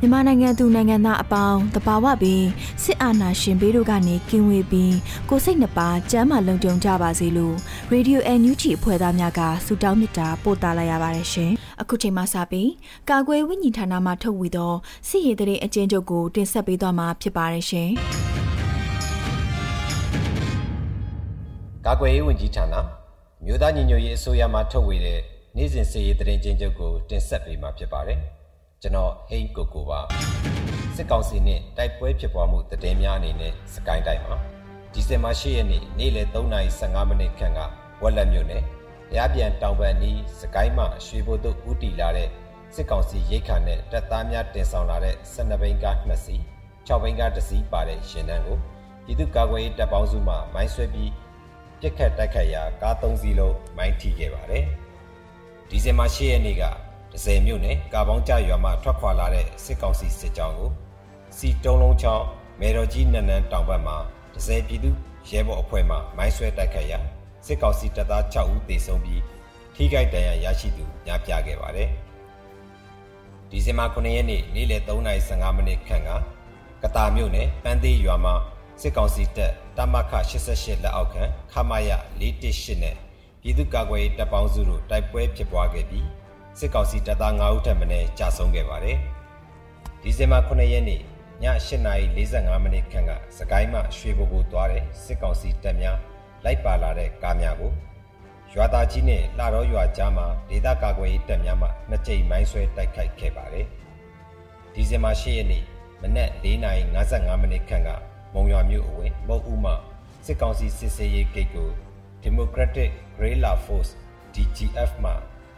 မြန်မာနိုင်ငံသူနိုင်ငံသားအပေါင်းတဘာဝပြီးစစ်အာဏာရှင်ဘေးတို့ကနေကင်းဝေးပြီးကိုစိတ်နှပါကျမ်းမာလုံခြုံကြပါစေလို့ Radio NUG အဖွဲ့သားများကဆုတောင်းမေတ္တာပို့သလိုက်ရပါတယ်ရှင်။အခုချိန်မှစပြီးကာကွယ်ဝိညာဉ်ဌာနမှထုတ်ဝေသောစစ်ရေးတရေအကျဉ်းချုပ်ကိုတင်ဆက်ပေးသွားမှာဖြစ်ပါတယ်ရှင်။ကာကွယ်ရေးဝန်ကြီးဌာနမြို့သားညီညွတ်ရေးအစိုးရမှထုတ်ဝေတဲ့နေ့စဉ်စစ်ရေးတရေအကျဉ်းချုပ်ကိုတင်ဆက်ပေးမှာဖြစ်ပါတယ်။ ကျွန်တော်ဟိန်းကိုကိုပါစစ်ကောင်စီနဲ့တိုက်ပွဲဖြစ်ပွားမှုတည်င်းများအနေနဲ့စကိုင်းတိုင်းမှာဒီဇင်ဘာ10ရက်နေ့နေ့လယ်3:15မိနစ်ခန့်ကဝက်လက်မြို့နယ်ရပြန်တောင်ပန်နီးစကိုင်းမှရွှေဘိုတို့ဦးတီလာတဲ့စစ်ကောင်စီရိတ်ခါနဲ့တပ်သားများတင်ဆောင်လာတဲ့12ဘိန်းကား2စီး6ဘိန်းကား1စီးပါတဲ့ရှင်တန်းကိုပြည်သူ့ကာကွယ်ရေးတပ်ပေါင်းစုမှမိုင်းဆွဲပြီးပြစ်ခတ်တိုက်ခတ်ရာကား3စီးလုံးမိုင်းထိခဲ့ပါတယ်ဒီဇင်ဘာ10ရက်နေ့က ဒဇယ်မြို့နယ်ကာပေါင်းကျရွာမှထွက်ခွာလာတဲ့စစ်ကောင်စီစစ်ကြောင်းကိုစီတုံးလုံးချောင်းမေတော်ကြီးနန်းနန်းတောင်ဘက်မှာဒဇယ်ပြည်သူရဲဘော်အဖွဲ့မှမိုင်းဆွဲတိုက်ခတ်ရာစစ်ကောင်စီတပ်သား6ဦးသေဆုံးပြီးထိခိုက်ဒဏ်ရာရရှိသူများပြားခဲ့ပါတယ်။ဒီဇင်ဘာ9ရက်နေ့နေ့လယ်3:15မိနစ်ခန့်ကကတာမြို့နယ်ပန်းသေးရွာမှာစစ်ကောင်စီတပ်တမခ88လက်အောက်ခံခမာယ418နဲ့ပြည်သူ့ကာကွယ်ရေးတပ်ပေါင်းစုတို့တိုက်ပွဲဖြစ်ပွားခဲ့ပြီး စစ်ကောင်စီတပ်သား9ဦးထပ်မံကြာဆုံးခဲ့ပါတယ်။ဒီဇင်ဘာ9ရက်နေ့ည8:45မိနစ်ခန့်ကစကိုင်းမှရွှေဘိုကိုသွားတဲ့စစ်ကောင်စီတပ်များလိုက်ပါလာတဲ့ကားများကိုရွာသားကြီးနဲ့လှတော်ရွာကြားမှာဒေသကာကွယ်ရေးတပ်များမှနှစ်ကြိမ်မိုင်းဆွဲတိုက်ခိုက်ခဲ့ပါတယ်။ဒီဇင်ဘာ10ရက်နေ့မနက်4:55မိနစ်ခန့်ကမုံရွာမြို့အဝင်မုတ်ဦးမှစစ်ကောင်စီစစ်ဆေးရေးဂိတ်ကို Democratic Guerrilla Force DGF မှ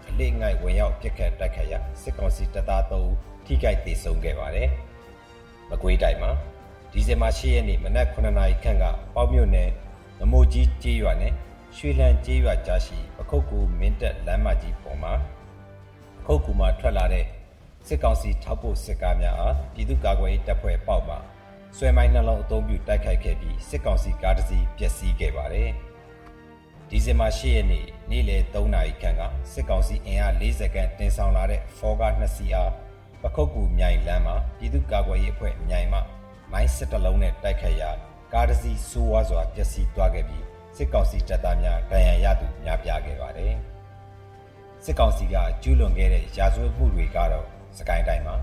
အလေးငိုက်ဝင်ရောက်ပြစ်ခတ်တိုက်ခတ်ရာစစ်ကောင်စီတပ်သား3ဦးထိခိုက်ဒေဆုံးခဲ့ပါတယ်။မကွေးတိုင်းမှာဒီဇင်ဘာ10ရက်နေ့မနက်9နာရီခန့်ကပေါက်မြို့နယ်မမိုကြီးကျေးရွာနဲ့ရွှေလန်းကျေးရွာကြားရှိပခုတ်ကူမင်းတက်လမ်းမကြီးပေါ်မှာပခုတ်ကူမှာထွက်လာတဲ့စစ်ကောင်စီထောက်ပို့စစ်ကားများအားပြည်သူ့ကာကွယ်ရေးတပ်ဖွဲ့ပေါက်မှာဆွဲမိုင်းနှလုံးအုံပြုတိုက်ခိုက်ခဲ့ပြီးစစ်ကောင်စီကားတစ်စီးပျက်စီးခဲ့ပါတယ်။ဒီဇင်ဘာ10ရက်နေ့ နေ့လယ်3နာရီခန့်ကစစ်ကောင်စီအင်အား40ခန့်တင်ဆောင်လာတဲ့ဖောကား2စီးအားပခုတ်ကူမြိုင်လမ်းမှာပြည်သူ့ကာကွယ်ရေးအဖွဲ့မြိုင်မှမိုင်းစစ်တလုံးနဲ့တိုက်ခတ်ရာကားတစ်စီးစိုးဝါးစွာပျက်စီးသွားခဲ့ပြီးစစ်ကောင်စီတပ်သားများဒဏ်ရာရသူများပြားခဲ့ပါတယ်။စစ်ကောင်စီကကျူးလွန်ခဲ့တဲ့ရာဇဝတ်မှုတွေကတော့စကိုင်းတိုင်းမှာ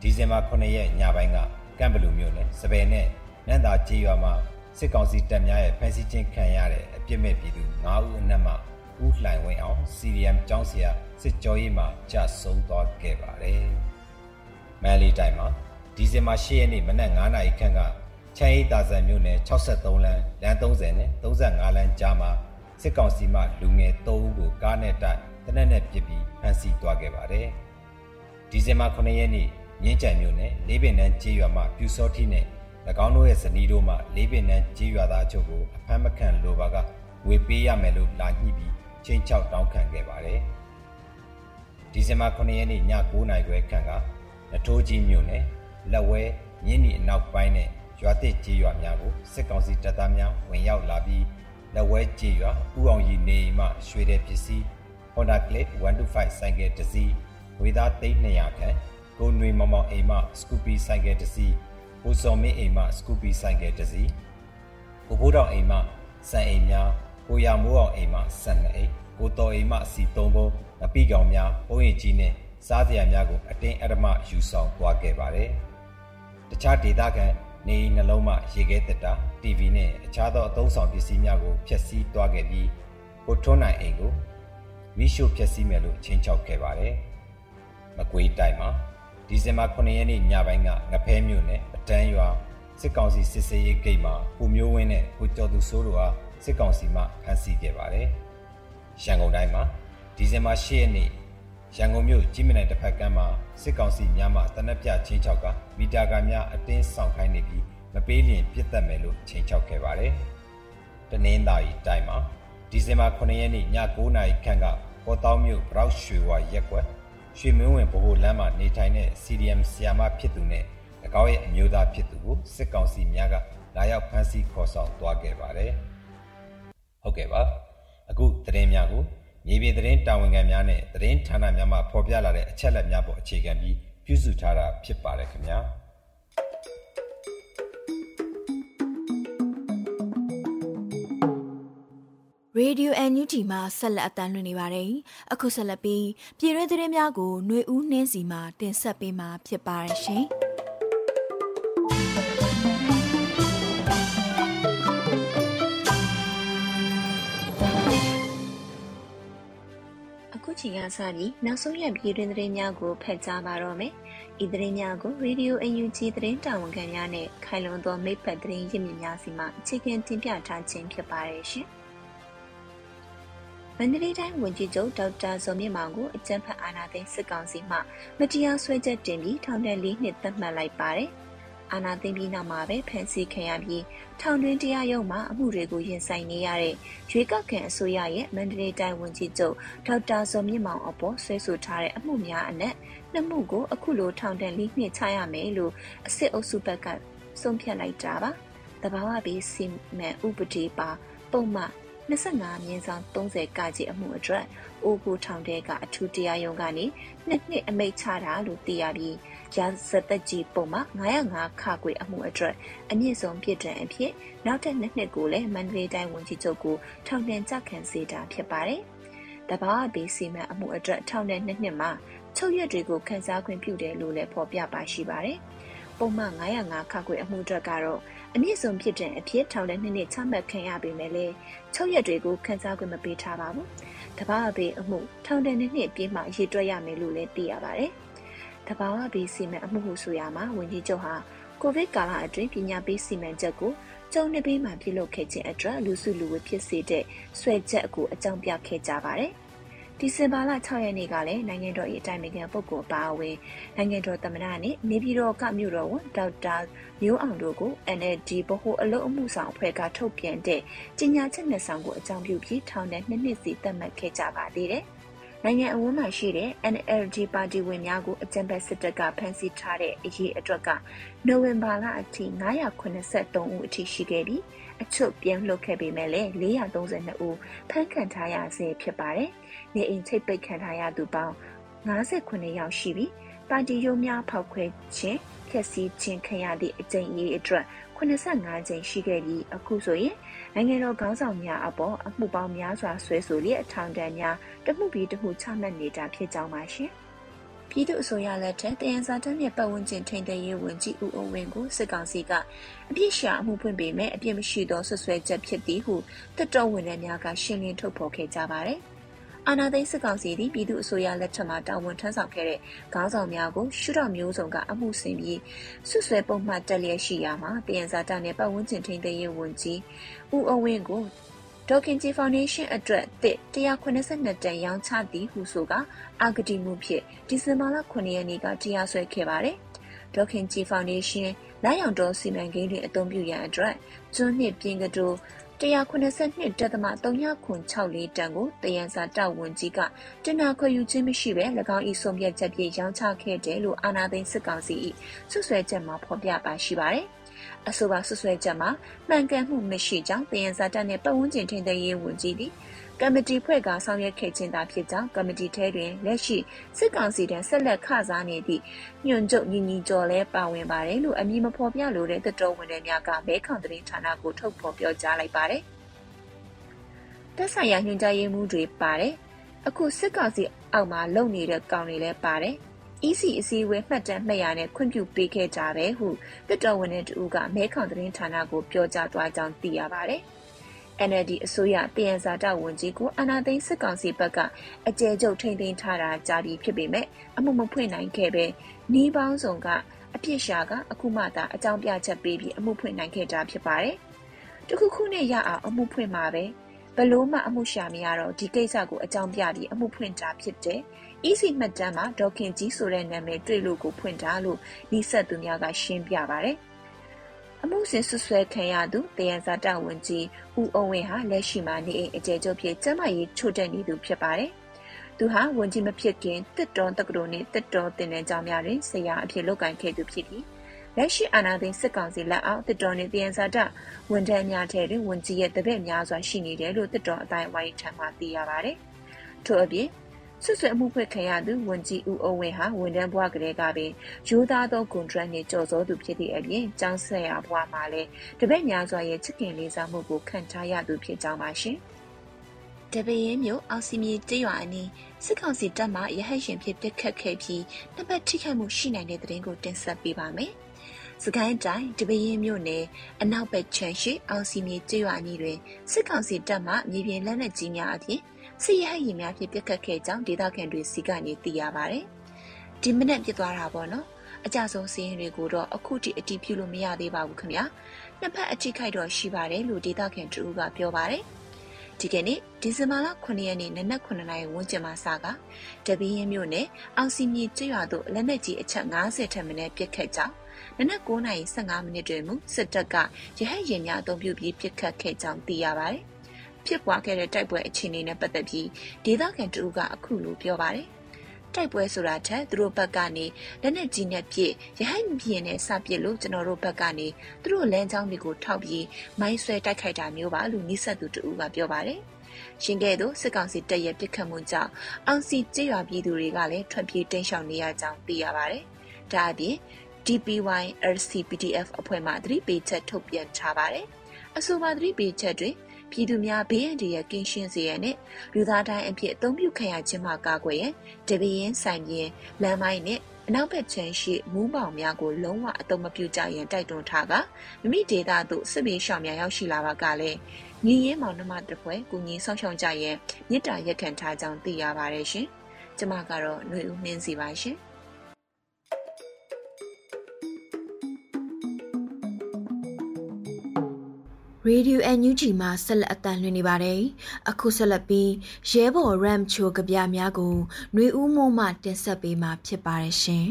ဒီဇင်ဘာ9ရက်ညပိုင်းကကမ်ဘလူမြို့နယ်စပယ်နဲ့နန္တာကျေးရွာမှာစစ်ကောင်စီတပ်များရဲ့ဖမ်းဆီးခြင်းခံရတဲ့အပြစ်မဲ့ပြည်သူ9ဦးအနက်မှ ဦးလှိုင်ဝင်းအောင် CDM ကျောင်းဆရာစစ်ကြောရေးမှာကြာဆုံးသွားခဲ့ပါတယ်။မန်လီတိုင်းမှာဒီဇင်ဘာ10ရက်နေ့မနက်9:00နာရီခန့်ကချမ်းရီတာဆန်မြို့နယ်63လမ်းလမ်း30နဲ့35လမ်းကြားမှာစစ်ကောင်စီမှလူငယ်3ဦးကိုကားနဲ့တိုက်တနက်နဲ့ပစ်ပြီးဖမ်းဆီးသွားခဲ့ပါတယ်။ဒီဇင်ဘာ9ရက်နေ့မြင်းကြံမြို့နယ်လေးပင်တန်းကျေးရွာမှာပြူစောတိနဲ့၎င်းတို့ရဲ့ဇနီးတို့မှလေးပင်နှန်းကြီးရွာသားအချို့ကိုအဖမ်းမခံလိုပါကငွေပေးရမယ်လို့လာညှိပြီး ချင်းချောက်တောင်းခံခဲ့ပါတယ်။ဒီဇင်ဘာ9ရက်နေ့ည9:00နာရီခွဲခန့်ကနထိုးကြီးမြို့နယ်လက်ဝဲမြင်းနီအနောက်ပိုင်းနဲ့ရွာတစ်ကြီးရွာများကိုစစ်ကောင်စီတပ်သားများဝင်ရောက်လာပြီးလက်ဝဲကြီးရွာဥအောင်ကြီးနေမှရွှေတဲ့ပစ္စည်း Honda Click 125ဆိုင်ကယ်တစ်စီးဝေသား300ခန့်ကိုနွေမောင်မောင်အိမ်မှ Scoopy ဆိုင်ကယ်တစ်စီးကိုစော်မင်းအိမ်မှစကူပီဆိုင်ကယ်တစ်စီးကိုဘိုးတော်အိမ်မှစံအိမ်များ ကိုရမိုးအောင်အိမ်မှစံနှစ်အိမ်ကိုတော်အိမ်မှစီသုံးဖို့အပိကောင်များပုံရိပ်ကြီးနဲ့စားစရာများကိုအတင်းအဓမ္မယူဆောင်သွားခဲ့ပါတယ်။တခြားဒေသခံနေနှလုံးမှရေခဲတက်တာ TV နဲ့အခြားသောအသုံးဆောင်ပစ္စည်းများကိုဖျက်ဆီးသွားခဲ့ပြီးကိုထွန်းနိုင်အိမ်ကိုမိရှုဖျက်ဆီးမယ်လို့ချင်းချောက်ခဲ့ပါတယ်။မကွေးတိုင်းမှာဒီဇင်ဘာ9ရက်နေ့ညပိုင်းကငဖဲမြို့နယ်ပတန်းရွာစစ်ကောင်စီစစ်စေးရေးဂိတ်မှာကိုမျိုးဝင်းနဲ့ကိုကျော်သူစိုးတို့ဟာ စစ်ကောင်စီမှဖမ်းဆီးခဲ့ပါတယ်။ရန်ကုန်တိုင်းမှာဒီဇင်ဘာ10ရက်နေ့ရန်ကုန်မြို့ကြီးမြင့်တဲ့တစ်ဖက်ကမ်းမှာစစ်ကောင်စီများမှတနက်ပြချင်းချောက်ကမီတာကာများအတင်းဆောင်ခိုင်းနေပြီးမပေးလျင်ပြစ်တက်မယ်လို့ချင်းချောက်ခဲ့ပါတယ်။တနင်္သာရီတိုင်းမှာဒီဇင်ဘာ9ရက်နေ့ည9:00နာရီခန့်ကပေါ်တောင်းမြို့ဘရောက်ရွှေဝါရက်ကွက်ရွှေမင်းဝင်ဗဟိုလမ်းမှာနေထိုင်တဲ့ CDM ဆီယာမဖြစ်သူနဲ့၎င်းရဲ့အမျိုးသားဖြစ်သူကိုစစ်ကောင်စီများကလာရောက်ဖမ်းဆီးခေါ်ဆောင်သွားခဲ့ပါတယ်။ ဟုတ်ကဲ့ပါ။အခုသတင်းများကိုမြေပြင်သတင်းတာဝန်ခံများနဲ့သတင်းဌာနများမှဖော်ပြလာတဲ့အချက်အလက်များပေါ်အခြေခံပြီးပြုစုထားတာဖြစ်ပါတယ်ခင်ဗျာ။ Radio NUG မှာဆက်လက်အသံလွှင့်နေပါတယ်။အခုဆက်လက်ပြီးပြည်တွင်းသတင်းများကိုຫນွေဦးနှင်းစီမှတင်ဆက်ပေးမှာဖြစ်ပါတယ်ရှင်။ အခုချိန်ကစပြီးနောက်ဆုံးရပြည်တွင်းသတင်းများကိုဖတ်ကြားပါတော့မယ်။ဤသတင်းများကို Radio UNG သတင်းတာဝန်ခံများနဲ့ခိုင်လုံသောမိဖက်သတင်းရင်းမြစ်များစီမှအခြေခံတင်ပြထားခြင်းဖြစ်ပါတယ်ရှင်။မန္တလေးတိုင်းဝန်ကြီးချုပ်ဒေါက်တာဇော်မြင့်မောင်ကိုအကြံဖတ်အာဏာသိမ်းစစ်ကောင်စီမှမတရားဆွဲချက်တင်ပြီးထောင်ဒဏ်၄နှစ်သတ်မှတ်လိုက်ပါတယ်။ အာဏာသိမ်းပြီးနောက်မှာပဲဖမ်းဆီးခံရပြီးထောင်တွင်းတရားရုံးမှာအမှုတွေကိုရင်ဆိုင်နေရတဲ့ရွေးကောက်ခံအစိုးရရဲ့မန္တလေးတိုင်းဝန်ကြီးချုပ်ဒေါက်တာဇော်မြင့်မောင်အပေါ်ဆွဲဆိုထားတဲ့အမှုများအနက်နှစ်မှုကိုအခုလိုထောင်ဒဏ်၄နှစ်ချရမယ်လို့အစ်စ်အုပ်စုဘက်ကဆုံးဖြတ်လိုက်တာပါ။တဘာဝဘေးစီမံဥပဒေပါပုံမှန် 25မြင်းဆောင်30ကကြီးအမှုအတွက်အိုးကိုထောင်တဲ့ကအထူးတရားရုံးကနေနှစ်နှစ်အမိတ်ချတာလို့သိရပြီးရာဇသက်ကြီးပုံမှာ905ခါခွေအမှုအတွက်အမြင့်ဆုံးပြစ်ဒဏ်အဖြစ်နောက်ထပ်နှစ်နှစ်ကိုလည်းမန္တလေးတိုင်းဝန်ကြီးချုပ်ကိုထောင်ဒဏ်ကြခံစေတာဖြစ်ပါတယ်။တဘာဘေးစီမံအမှုအတွက်ထောင်ဒဏ်နှစ်နှစ်မှာချုပ်ရက်တွေကိုခန်းစားခွင့်ပြုတယ်လို့လည်းဖော်ပြပါရှိပါတယ်။ ပုံမှန်905ခါခွေအမှုအတွက်ကတော့အမြင့်ဆုံးဖြစ်တဲ့အဖြစ်ထောင်တဲ့နှစ်နှစ်ချမှတ်ခံရပေမဲ့လည်းချုပ်ရက်တွေကိုခန်းစားခွင့်မပေးထားပါဘူး။တဘာဝဘေးအမှုထောင်တဲ့နှစ်နှစ်ပြည့်မှရေတွက်ရမယ်လို့လည်းသိရပါတယ်။တဘာဝဘေးစီမံအမှုဟုဆိုရမှာဝန်ကြီးချုပ်ဟာကိုဗစ်ကာလအတွင်းပညာပေးစီမံချက်ကိုကျုံနေပေးမှပြုလုပ်ခဲ့ခြင်းအတွက်လူစုလူဝေးဖြစ်စေတဲ့ဆွဲချက်ကိုအကြောင်းပြခဲ့ကြပါတယ်။ ဒီဇင်ဘာလ6ရက်နေ့ကလည်းနိုင်ငံတော်၏အတိုင်ပင်ခံပုဂ္ဂိုလ်ပါဝင်နိုင်ငံတော်သမ္မတနဲ့နေပြည်တော်ကမြို့တော်ဝန်ဒေါက်တာမျိုးအောင်တို့ကို NLD ဗဟိုအလုပ်အမှုဆောင်အဖွဲ့ကထုတ်ပြန်တဲ့ကြေညာချက်နှစ်ဆောင်ကိုအကြောင်းပြုပြီးထောင်နဲ့နှစ်နှစ်စီသတ်မှတ်ခဲ့ကြပါသေးတယ်။ နိုင်ငံအဝန်းမှာရှိတဲ့ NLD ပါတီဝင်များကိုအကြံပေးစစ်တပ်ကဖမ်းဆီးထားတဲ့အရေးအတွက်ကနိုဝင်ဘာလအထိ983ဦးအထိရှိခဲ့ပြီးအချွတ်ပြန်လှုပ်ခဲ့ပေမဲ့လည်း432ဦးဖမ်းခံထားရဆဲဖြစ်ပါတယ်။နေအိမ်ချိတ်ပိတ်ခံထားရသူပေါင်း58ယောက်ရှိပြီးပါတီရုံးများဖောက်ခွဲခြင်းဖျက်ဆီးခြင်းခံရသည့်အကြိမ်အရေးအတွက် 85ကြိမ်ရှိခဲ့ပြီးအခုဆိုရင်နိုင်ငံတော်ခေါင်းဆောင်များအပေါ်အမှုပေါင်းများစွာဆွဲဆိုလျက်အထောင်ဒဏ်များတမှုပြီးတမှုချမှတ်နေတာဖြစ်ကြောင်းပါရှင်။ပြည်သူ့အစိုးရလက်ထက်တယန်စာတမ်းနဲ့ပတ်ဝန်းကျင်ထိန်းသိမ်းရေးဝန်ကြီးဦးအောင်ဝင်းကိုစစ်ကောင်စီကအပြစ်ရှာအမှုဖွင့်ပေမဲ့အပြစ်မရှိသောဆွဆွဲချက်ဖြစ်သည်ဟုတပ်တော်ဝင်တွေများကရှင်းလင်းထုတ်ဖော်ခဲ့ကြပါတယ်။ အာဏာသိမ်းစစ်ကောင်စီသည်ပြည်သူ့အစိုးရလက်ထက်မှာတာဝန်ထမ်းဆောင်ခဲ့တဲ့ခေါင်းဆောင်များကိုရှုထောင့်မျိုးစုံကအမှုဆင်ပြီးဆွဆွဲပုံမှန်တက်လျက်ရှိရာမှာတယန်စာတမ်းနဲ့ပတ်ဝန်းကျင်ထိန်းသိမ်းရေးဝန်ကြီးဦးအောင်ဝင်းကိုဒေါခင်ဂျီဖောင်ဒေးရှင်းအတွက်တစ်182တန်ရောင်းချသည်ဟုဆိုကအာဂတိမှုဖြင့်ဒီဇင်ဘာလ9ရက်နေ့ကတရားစွဲခဲ့ပါတယ်။ဒေါခင်ဂျီဖောင်ဒေးရှင်းလာရောင်တော်စီမံကိန်းတွေအသုံးပြုရန်အတွက်ကျွန်းနှစ်ပြင်ကတို 182တက်သမ3964တန်ကိုတယန်စာတာဝန်ကြီးကတင်နာခွေယူခြင်းမရှိဘဲ၎င်း၏ဆုံးဖြတ်ချက်ဖြင့်ရောင်းချခဲ့တယ်လို့အာနာသိန်းစစ်ကောင်စီ၏ဆွဆွဲချက်မှာဖော်ပြပါရှိပါတယ်။အဆိုပါဆွဆွဲချက်မှာမှန်ကန်မှုမရှိကြောင်းတယံဇာတက်နှင့်ပတ်ဝန်းကျင်ထိန်းသိမ်းရေးဝန်ကြီးသည် ကမတီဖွဲ့ကဆောင်ရွက်ခဲ့ခြင်းသာဖြစ်ကြောင်းကမတီထဲတွင်လက်ရှိစစ်ကောင်စီတန်းဆက်လက်ခစားနေသည့်ညွန့်ကျုပ်ညီညီကျော်လဲပါဝင်ပါတယ်လို့အမည်မဖော်ပြလိုတဲ့တတော်ဝင်တွေများကမဲခေါင်သတင်းဌာနကိုထုတ်ဖော်ပြောကြားလိုက်ပါတယ်။တက်ဆိုင်ရာညွှန်ကြားရေးမှူးတွေပါတယ်အခုစစ်ကောင်စီအောက်မှာလုံနေတဲ့ကောင်တွေလည်းပါတယ် EC အစည်းအဝေးမှတ်တမ်းမှတ်ရနဲ့ခွင့်ပြုပေးခဲ့ကြတယ်ဟုတက်တော်ဝင်တဲ့တူကမဲခေါင်သတင်းဌာနကိုပြောကြားသွားကြောင်းသိရပါတယ်။ NLD အစိုးရတယံဇာတဝန်ကြီးကိုအနာသိန်းစစ်ကောင်စီဘက်ကအကြဲကျုပ်ထိန်သိမ်းထားတာကြာပြီဖြစ်ပေမဲ့အမှုမဖွင့်နိုင်ခဲ့ပဲနှီးပေါင်းစုံကအပြစ်ရှာကအခုမှသာအကြောင်းပြချက်ပေးပြီးအမှုဖွင့်နိုင်ခဲ့တာဖြစ်ပါတယ်။တခုခုနဲ့ရအောင်အမှုဖွင့်မှာပဲဘလို့မှအမှုရှာမရတော့ဒီကိစ္စကိုအကြောင်းပြပြီးအမှုဖွင့်တာဖြစ်တယ်။ EC မှတ်တမ်းမှာဒေါက်ခင်ကြီးဆိုတဲ့နာမည်တွေ့လို့ကိုဖွင့်တာလို့နှိဆက်သူများကရှင်းပြပါတယ်။ အမှုစဉ်ဆွဆွဲခံရသူတယံဇာတဝန်ကြီးဦးအောင်ဝင်းဟာလက်ရှိမှာနေအိမ်အကျယ်ချုပ်ဖြစ်ကျမကြီးချို့တက်နေသူဖြစ်ပါတယ်။သူဟာဝန်ကြီးမဖြစ်ခင်တစ်တော်တက္ကသိုလ်နဲ့တစ်တော်တင်တဲ့ကျောင်းများတွင်ဆရာအဖြစ်လုပ်ကိုင်ခဲ့သူဖြစ်ပြီးလက်ရှိအာဏာသိမ်းစစ်ကောင်စီလက်အောက်တစ်တော်နဲ့တယံဇာတဝန်ထမ်းများထဲတွင်ဝန်ကြီးရဲ့တပည့်များစွာရှိနေတယ်လို့တစ်တော်အတိုင်းဝိုင်းထံမှသိရပါတယ်။ထို့အပြင် ဆွဆွအမှုဖွင့်ခံရသူဝန်ကြီးဦးအောင်ဝင်းဟာဝန်ထမ်းဘဝကလေးကပင်ရိုးသားသောကွန်ထရက်နဲ့ကြော်စောသူဖြစ်သည့်အပြင်ကျောင်းဆက်ရာဘဝမှာလည်းတပည့်များစွာရဲ့ချစ်ခင်လေးစားမှုကိုခံထားရသူဖြစ်ကြောင်းပါရှင်။တပည့်ရင်မျိုးအောင်စီမြေတရွာအနီးစစ်ကောင်စီတပ်မှရဟတ်ရှင်ဖြစ်ပစ်ခတ်ခဲ့ပြီးနှစ်ပတ်ထိခိုက်မှုရှိနိုင်တဲ့တဲ့ရင်ကိုတင်ဆက်ပေးပါမယ်။စကိုင်းတိုင်းတပရင်မြို့နယ်အနောက်ဘက်ခြမ်းရှိအောင်စီမြေကျွော်အနီးတွင်စစ်ကောင်စီတပ်မှမြေပြင်လက်နက်ကြီးများအပြင် စစ်ရဟတ်ရင်များဖြင့်ပစ်ခတ်ခဲ့ကြောင်းဒေသခံတွေစီကနေသိရပါဗျ။ဒီမနက်ပြစ်သွားတာပေါ့နော်။အကြဆုံးစီးရင်တွေကိုတော့အခုထိအတိပြုလို့မရသေးပါဘူးခင်ဗျာ။နှစ်ဖက်အထိခိုက်တော့ရှိပါတယ်လို့ဒေသခံတူကပြောပါတယ်။ဒီကနေ့ဒီဇင်ဘာလ9ရက်နေ့နနက်9နာရီဝန်းကျင်မှာစကတပင်းရင်မြို့နယ်အောင်စီမြေကျွော်တို့လက်နက်ကြီးအချက်50ထက်မနည်းပစ်ခတ်ကြောင်းနနက်9:15မိနစ်တွင်မူစစ်တပ်ကရဟတ်ရင်များအုံပြုပြီးပစ်ခတ်ခဲ့ကြောင်းသိရပါတယ်။ ဖြစ်ပွားခဲ့တဲ့တိုက်ပွဲအခြေအနေနဲ့ပတ်သက်ပြီးဒေသခံတူကအခုလိုပြောပါတယ်။တိုက်ပွဲဆိုတာထက်သူတို့ဘက်ကနေလက်နက်ကြီးနဲ့ပြည့်ရဟတ်ပြင်းနဲ့စပစ်လို့ကျွန်တော်တို့ဘက်ကနေသူတို့လမ်းကြောင်းတွေကိုထောက်ပြီးမိုင်းဆွဲတိုက်ခိုက်တာမျိုးပါလို့နှိဆက်သူတူကပြောပါတယ်။ရှင်ကဲ့သို့စစ်ကောင်စီတပ်ရဲ့ပစ်ခတ်မှုကြောင့်အောင်စီကြေးရွာပြည်သူတွေကလည်းထွက်ပြေးတိမ်းရှောင်နေရကြောင်းသိရပါတယ်။ဒါအပြင် DPY RCPDF အဖွဲ့မှသတိပေးချက်ထုတ်ပြန်ထားပါတယ်။အဆိုပါသတိပေးချက်တွင် ပြည်သူများဘေးအန္တရာယ်ကင်းရှင်းစေရန်နဲ့လူသားတိုင်းအဖြစ်အသုံးပြုခံရခြင်းမှကာကွယ်ရန်တပင်းဆိုင်ပြင်းလမ်းမိုင်းနဲ့အနောက်ဘက်ခြမ်းရှိမူးပေါင်များကိုလုံးဝအသုံးမပြုကြရန်တိုက်တွန်းထားကမိမိဒေသသို့စစ်ဘေးရှောင်များရောက်ရှိလာပါကလည်းညီရင်းမောင်နှမတပွဲကူညီဆောင်ရှောက်ကြရန်မြစ်တာရက်ခံထားကြောင်းသိရပါတယ်ရှင်။ကျမကတော့ຫນွေဦးနှင်းစီပါရှင်။ Radio NUG မှာဆက်လက်အသံလွှင့်နေပါတယ်။အခုဆက်လက်ပြီးရဲဘော် RAM ချိုကြပြများကိုຫນွေဦးမိုးမှတင်ဆက်ပေးမှာဖြစ်ပါတယ်ရှင်။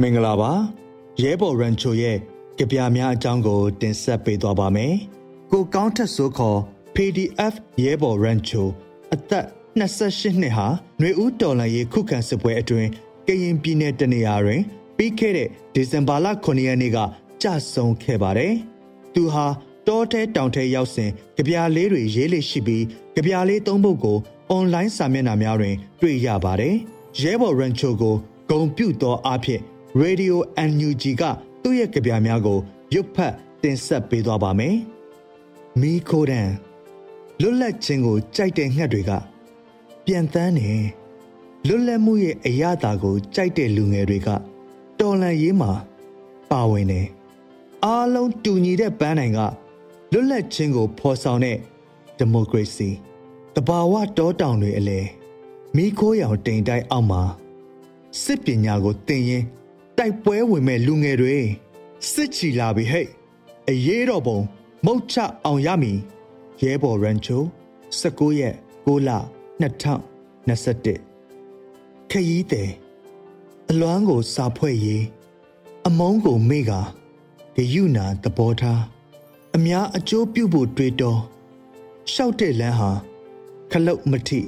မင်္ဂလာပါရဲဘော်ရန်ချိုရဲ့ကြပြများအကြောင်းကို တင်ဆက်ပေးသွားပါမယ်။ကိုကောင်းထက်စိုးခေါ် PDF ရဲဘော်ရန်ချိုအသက် 28နှစ်ဟာຫນွေဦးတော်လှန်ရေးခုခံစစ်ပွဲအတွင်းကရင်ပြည်နယ်တနေရာတွင်ပြီးခဲ့တဲ့ဒီဇင်ဘာလ9ရက်နေ့ကကြဆုံးခဲ့ပါတယ်။သူဟာတောထဲတောင်ထဲရောက်စဉ်ကြပြားလေးတွေရေးလေးရှိပြီးကြပြားလေးသုံးပုဒ်ကိုအွန်လိုင်းစာမျက်နှာများတွင် တွေ့ရပါတယ်။ရဲဘော်ရန်ချိုကိုဂုံပြုသောအဖြစ် Radio NUG ကသူ့ရဲ့ကြပြားများကိုရုပ်ဖတ်တင်ဆက်ပေးသွားပါမယ်။မီခိုဒန်လွတ်လပ်ခြင်းကိုကြိုက်တဲ့ငှက်တွေက ပြန်တန်းနေလွတ်လပ်မှုရဲ့အရသာကိုကြိုက်တဲ့လူငယ်တွေကတော်လန်ရေးမှာပါဝင်တယ်အားလုံးတူညီတဲ့ပန်းနိုင်ကလွတ်လပ်ခြင်းကိုဖော်ဆောင်တဲ့ဒီမိုကရေစီတဘာဝတောတောင်တွေအလဲမိခိုးရောင်တိမ်တိုက်အောက်မှာစစ်ပညာကိုသင်ရင်တိုက်ပွဲဝင်မဲ့လူငယ်တွေစစ်ချီလာပြီဟဲ့အရေးတော်ပုံမုတ်ချအောင်ရမည်ရဲဘော်ရန်ချို19ရက်6လ 2021ခရီးတယ်အလွမ်းကိုစာဖွဲ့ရေးအမုန်းကိုမေ့ကဂယုနာသဘောထားအများအကျိုးပြုဖို့တွေးတော်ရှောက်တဲ့လမ်းဟာခလုတ်မထိ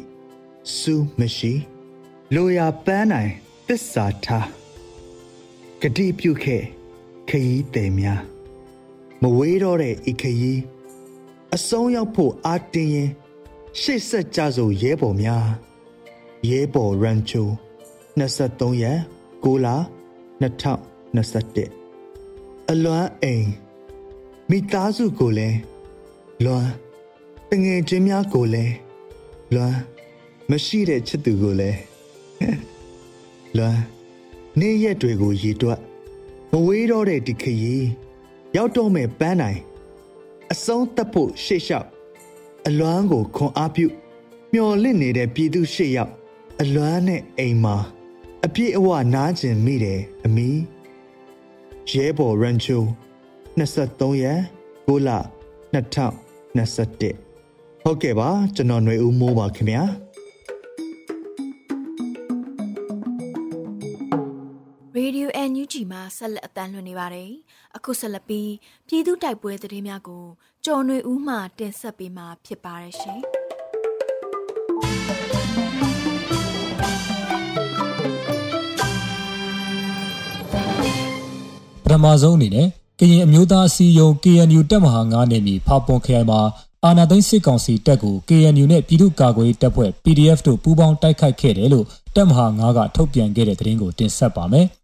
စူးမရှိလိုရာပန်းနိုင်သစ္စာထားဂတိပြုခဲ့ခရီးတယ်များမဝေးတော့တဲ့ဤခရီးအဆုံးရောက်ဖို့အာတင်းရင် ရှေ့ဆက်ကြစို့ရဲဘော်များရဲဘော်ရန်ချို23ရက်6လ2021အလွမ်းအိမ်မိသားစုကိုလည်းလွမ်းတငယ်ချင်းများကိုလည်းလွမ်းမရှိတဲ့ချစ်သူကိုလည်းလွမ်းနေ့ရက်တွေကိုရည်တွက်မဝေးတော့တဲ့ဒီခရီးရောက်တော့မဲ့ပန်းနိုင်အဆုံးသက်ဖို့ရှေ့လျှောက် အလွမ်းကိုခွန်အားပြုမျော်လင့်နေတဲ့ပြည်သူရှေ့ရောက်အလွမ်းနဲ့အိမ်မှာအပြည့်အဝနားကျင်မိတယ်အမီရဲဘော်ရန်ချို23ရက်6လ2021ဟုတ်ကဲ့ပါကျွန်တော်ຫນွေဦးမိုးပါခင်ဗျာ ဆက်လက်အသံလွှင့်နေပါတယ်။အခုဆက်လက်ပြီးပြည်သူတိုက်ပွဲသတင်းများကိုကြော်နွေဦးမှတင်ဆက်ပေးမှာဖြစ်ပါတယ်ရှင်ပထမဆုံးအနေနဲ့ကရင်အမျိုးသားအစည်းအရုံး KNU တပ်မဟာ9နယ်မြေဖာပွန်ခရိုင်မှာအာဏာသိမ်းစစ်ကောင်စီတပ်ကို KNU နဲ့ပြည်သူ့ကာကွယ်ရေးတပ်ဖွဲ့ PDF တို့ပူးပေါင်းတိုက်ခိုက်ခဲ့တယ်လို့တပ်မဟာ9ကထုတ်ပြန်ခဲ့တဲ့သတင်းကိုတင်ဆက်ပါမယ်။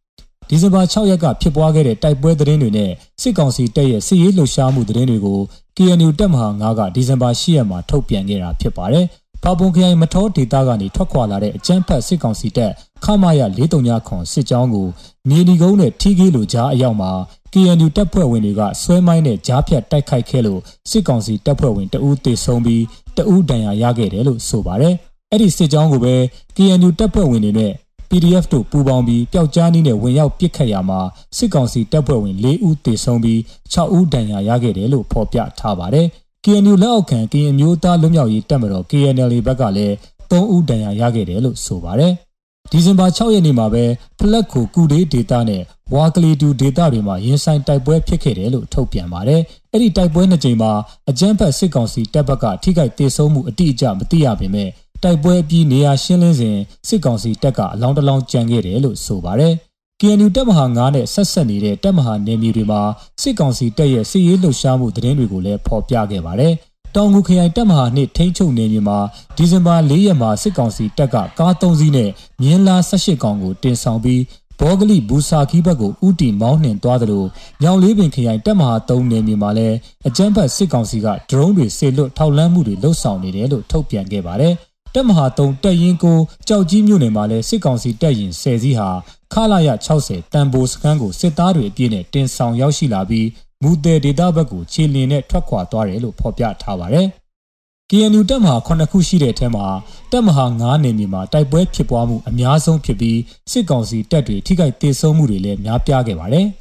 ဒီဇင်ဘာ6ရက်ကဖြစ်ပွားခဲ့တဲ့တိုက်ပွဲသတင်းတွေနဲ့စစ်ကောင်စီတပ်ရဲ့စစ်ရေးလှုပ်ရှားမှုသတင်းတွေကို KNU တပ်မဟာ9ကဒီဇင်ဘာ10ရက်မှာထုတ်ပြန်ခဲ့တာဖြစ်ပါတယ်။ဖာပွန်ခရိုင်မထောဒေသကနေထွက်ခွာလာတဲ့အကြမ်းဖက်စစ်ကောင်စီတပ်ခမာရ439ခွန်စစ်ကြောင်းကိုမြေနီကုန်းနဲ့ထီးကေးလိုကြားအရောက်မှာ KNU တပ်ဖွဲ့ဝင်တွေကဆွဲမိုင်းနဲ့ကြားဖြတ်တိုက်ခိုက်ခဲ့လို့စစ်ကောင်စီတပ်ဖွဲ့ဝင်တအူးသေဆုံးပြီးတအူးဒဏ်ရာရခဲ့တယ်လို့ဆိုပါတယ်။အဲ့ဒီစစ်ကြောင်းကိုပဲ KNU တပ်ဖွဲ့ဝင်တွေနဲ့ PDF တို့ပူးပေါင်းပြီးပျောက်ကြားနည်းနဲ့ဝင်ရောက်ပစ်ခတ်ရမှာစစ်ကောင်စီတပ်ဖွဲ့ဝင်၄ဦးသေဆုံးပြီး6ဦးဒဏ်ရာရခဲ့တယ်လို့ဖော်ပြထားပါတယ်။ KNU လက်အောက်ခံကရင်မျိုးသားလွတ်မြောက်ရေးတပ်မတော် KNL ဘက်ကလည်း3ဦးဒဏ်ရာရခဲ့တယ်လို့ဆိုပါတယ်။ဒီဇင်ဘာ6ရက်နေ့မှာပဲဖလက်ကိုကုဒေးဒေတာနဲ့ဝါကလီတူဒေတာတွေမှာရင်ဆိုင်တိုက်ပွဲဖြစ်ခဲ့တယ်လို့ထုတ်ပြန်ပါတယ်။အဲ့ဒီတိုက်ပွဲနှစ်ကြိမ်မှာအကြမ်းဖက်စစ်ကောင်စီတပ်ဘက်ကထိခိုက်ဒေဆုံးမှုအတိအကျမသိရပေမဲ့ တိုက်ပွဲပြီးနေရာရှင်းလင်းစဉ်စစ်ကောင်စီတပ်ကအလောင်းတလောင်းကြံခဲ့တယ်လို့ဆိုပါတယ်။ KNU တပ်မဟာ9နဲ့ဆက်ဆက်နေတဲ့တပ်မဟာနယ်မြေတွေမှာစစ်ကောင်စီတပ်ရဲ့စစ်ရေးလှုပ်ရှားမှုသတင်းတွေကိုလည်းဖော်ပြခဲ့ပါတယ်။တောင်ငူခရိုင်တပ်မဟာနှစ်ထိန်းချုပ်နယ်မြေမှာဒီဇင်ဘာ၄ရက်မှာစစ်ကောင်စီတပ်ကကား၃စီးနဲ့မြင်းလား၁၈កောင်ကိုတင်ဆောင်ပြီးဘောဂလိဘူဆာခီဘက်ကိုဥတီမောင်းနှင်သွားသလိုညောင်လေးပင်ခရိုင်တပ်မဟာ၃နယ်မြေမှာလည်းအကြမ်းဖက်စစ်ကောင်စီကဒရုန်းတွေဆေလွတ်ထောက်လန်းမှုတွေလှုပ်ဆောင်နေတယ်လို့ထုတ်ပြန်ခဲ့ပါတယ်။ တပ်မဟာ3တပ်ရင်းကိုကြောက်ကြီးမြို့နယ်မှာလည်းစစ်ကောင်စီတပ်ရင်10စီးဟာခလာရ60တန်ပိုစခန်းကိုစစ်သားတွေအပြည့်နဲ့တင်ဆောင်ရောက်ရှိလာပြီးမူတယ်ဒေတာဘက်ကိုခြေလင်းနဲ့ထွက်ခွာသွားတယ်လို့ဖော်ပြထားပါတယ်။ KNU တပ်မဟာ9ခုရှိတဲ့အထက်မှာတပ်မဟာ9နယ်မြေမှာတိုက်ပွဲဖြစ်ပွားမှုအများဆုံးဖြစ်ပြီးစစ်ကောင်စီတပ်တွေထိခိုက်ဒေဆုံးမှုတွေလည်းများပြားခဲ့ပါတယ်။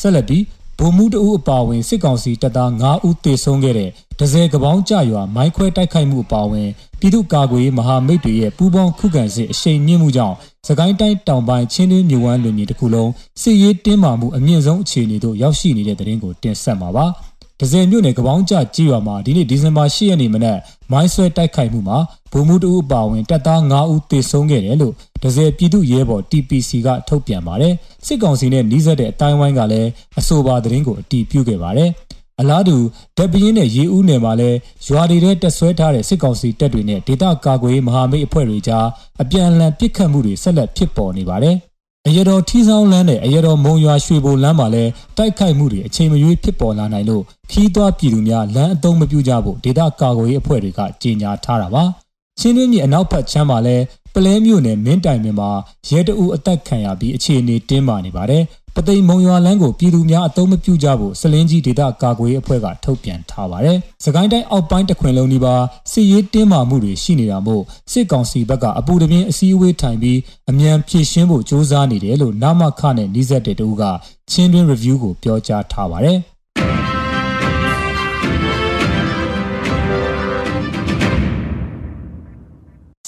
ဆက်လက်ပြီး ဗိုလ်မှူးတဦးအပါအဝင်စစ်ကောင်စီတပ်သား9ဦးသေဆုံးခဲ့တဲ့ဒဇယ်ကပောင်းကြရွာမိုင်းခွဲတိုက်ခိုက်မှုအပါအဝင်ပြည်သူ့ကာကွယ်ရေးမဟာမိတ်တွေရဲ့ပူးပေါင်းခုခံစစ်အရှိန်မြင့်မှုကြောင့်စကိုင်းတိုင်းတောင်ပိုင်းချင်းတွင်းမြို့ဝမ်းလွင်မြေတစ်ခုလုံးစစ်ရေးတင်းမာမှုအမြင့်ဆုံးအခြေအနေသို့ရောက်ရှိနေတဲ့တဲ့ရင်ကိုတင်ဆက်မှာပါ။ ဒဇယ်မြို့နယ်ကပောင်းကျကြီးရွာမှာဒီနေ့ဒီဇင်ဘာ10ရက်နေ့မနက်မိုင်းဆွဲတိုက်ခိုက်မှုမှာဗိုလ်မှူးတဦးအပါအဝင်တပ်သား9ဦးသေဆုံးခဲ့တယ်လို့ဒဇယ်ပြည်သူ့ရဲဘော် TPC ကထုတ်ပြန်ပါတယ်စစ်ကောင်စီနဲ့နှီးစပ်တဲ့အတိုင်းဝိုင်းကလည်းအဆိုပါသတင်းကိုအတည်ပြုခဲ့ပါတယ်အလားတူတပ်ပင်းနဲ့ရေဦးနယ်မှာလည်းရွာတွေထဲတက်ဆွဲထားတဲ့စစ်ကောင်စီတပ်တွေနဲ့ဒေသကာကွယ်မဟာမိတ်အဖွဲ့တွေကြားအပြန်အလှန်ပစ်ခတ်မှုတွေဆက်လက်ဖြစ်ပေါ်နေပါတယ် အရတော်ထီဆောင်လန်းနဲ့အရတော်မုံရွာရွှေဘိုလမ်းမှာလည်းတိုက်ခိုက်မှုတွေအချိန်မရွေးဖြစ်ပေါ်လာနိုင်လို့ခီးသွွားပြည်သူများလမ်းအသုံးမပြုကြဖို့ဒေသကာကွယ်ရေးအဖွဲ့တွေကကြေညာထားတာပါချင်းတွင်းမြေအနောက်ဘက်ချမ်းမှာလည်းပ လဲမြို့နယ်မင်းတိုင်မြမှာရဲတအူအသက်ခံရပြီးအခြေအနေတင်းမာနေပါတယ်ပသိမ်မုံရွာလန်းကိုပြည်သူများအသုံးမပြုကြဖို့စလင်းကြီးဒေသကာကွယ်ရေးအဖွဲ့ကထုတ်ပြန်ထားပါတယ်။စကိုင်းတိုင်းအောက်ပိုင်းတခွင်လုံးဒီပါစစ်ရေးတင်းမာမှုတွေရှိနေတာမို့စစ်ကောင်စီဘက်ကအပူတပြင်းအစည်းအဝေးထိုင်ပြီးအမြန်ဖြည့်ရှင်းဖို့စ조사နေတယ်လို့နာမခနဲ့နှီးဆက်တဲ့တူကချင်းတွင်း review ကိုပြောကြားထားပါတယ်။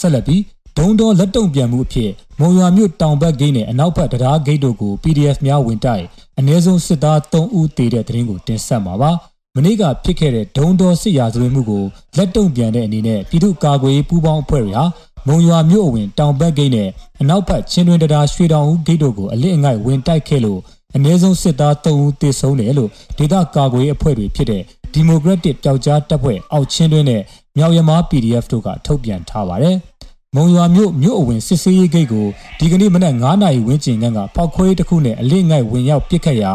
ဆက်လက်ပြီး ဒုံတော်လက်တုံပြန်မှုအဖြစ်မုံရွာမြို့တောင်ဘက်ဂိတ်နဲ့အနောက်ဘက်တရားဂိတ်တို့ကို PDF များဝင်တိုက်အ ਨੇ ဆုံးစစ်သား3ဦးတေတဲ့တရင်ကိုတင်ဆက်မှာပါမနေ့ကဖြစ်ခဲ့တဲ့ဒုံတော်စစ်ရာဇဝတ်မှုကိုလက်တုံပြန်တဲ့အနေနဲ့ပြည်သူ့ကာကွယ်ရေးပူးပေါင်းအဖွဲ့တွေဟာမုံရွာမြို့အဝင်တောင်ဘက်ဂိတ်နဲ့အနောက်ဘက်ချင်းတွင်တရားရွှေတောင်ဦးဂိတ်တို့ကိုအလစ်အငိုက်ဝင်တိုက်ခဲ့လို့အနည်းဆုံးစစ်သား3ဦးသေဆုံးတယ်လို့ဒေသကာကွယ်အဖွဲ့တွေဖြစ်တဲ့ဒီမိုကရက်တစ်ပျောက်ကြားတပ်ဖွဲ့အောက်ချင်းတွင်းနဲ့မြောက်ရမား PDF တို့ကထုတ်ပြန်ထားပါတယ်။ မုံရွာမြို့မြို့အဝင်စစ်ဆေးရေးဂိတ်ကိုဒီကနေ့မနက်9နာရီဝန်းကျင်ကဖောက်ခွဲတစ်ခုနဲ့အလစ်ငိုက်ဝင်ရောက်ပစ်ခတ်ရာ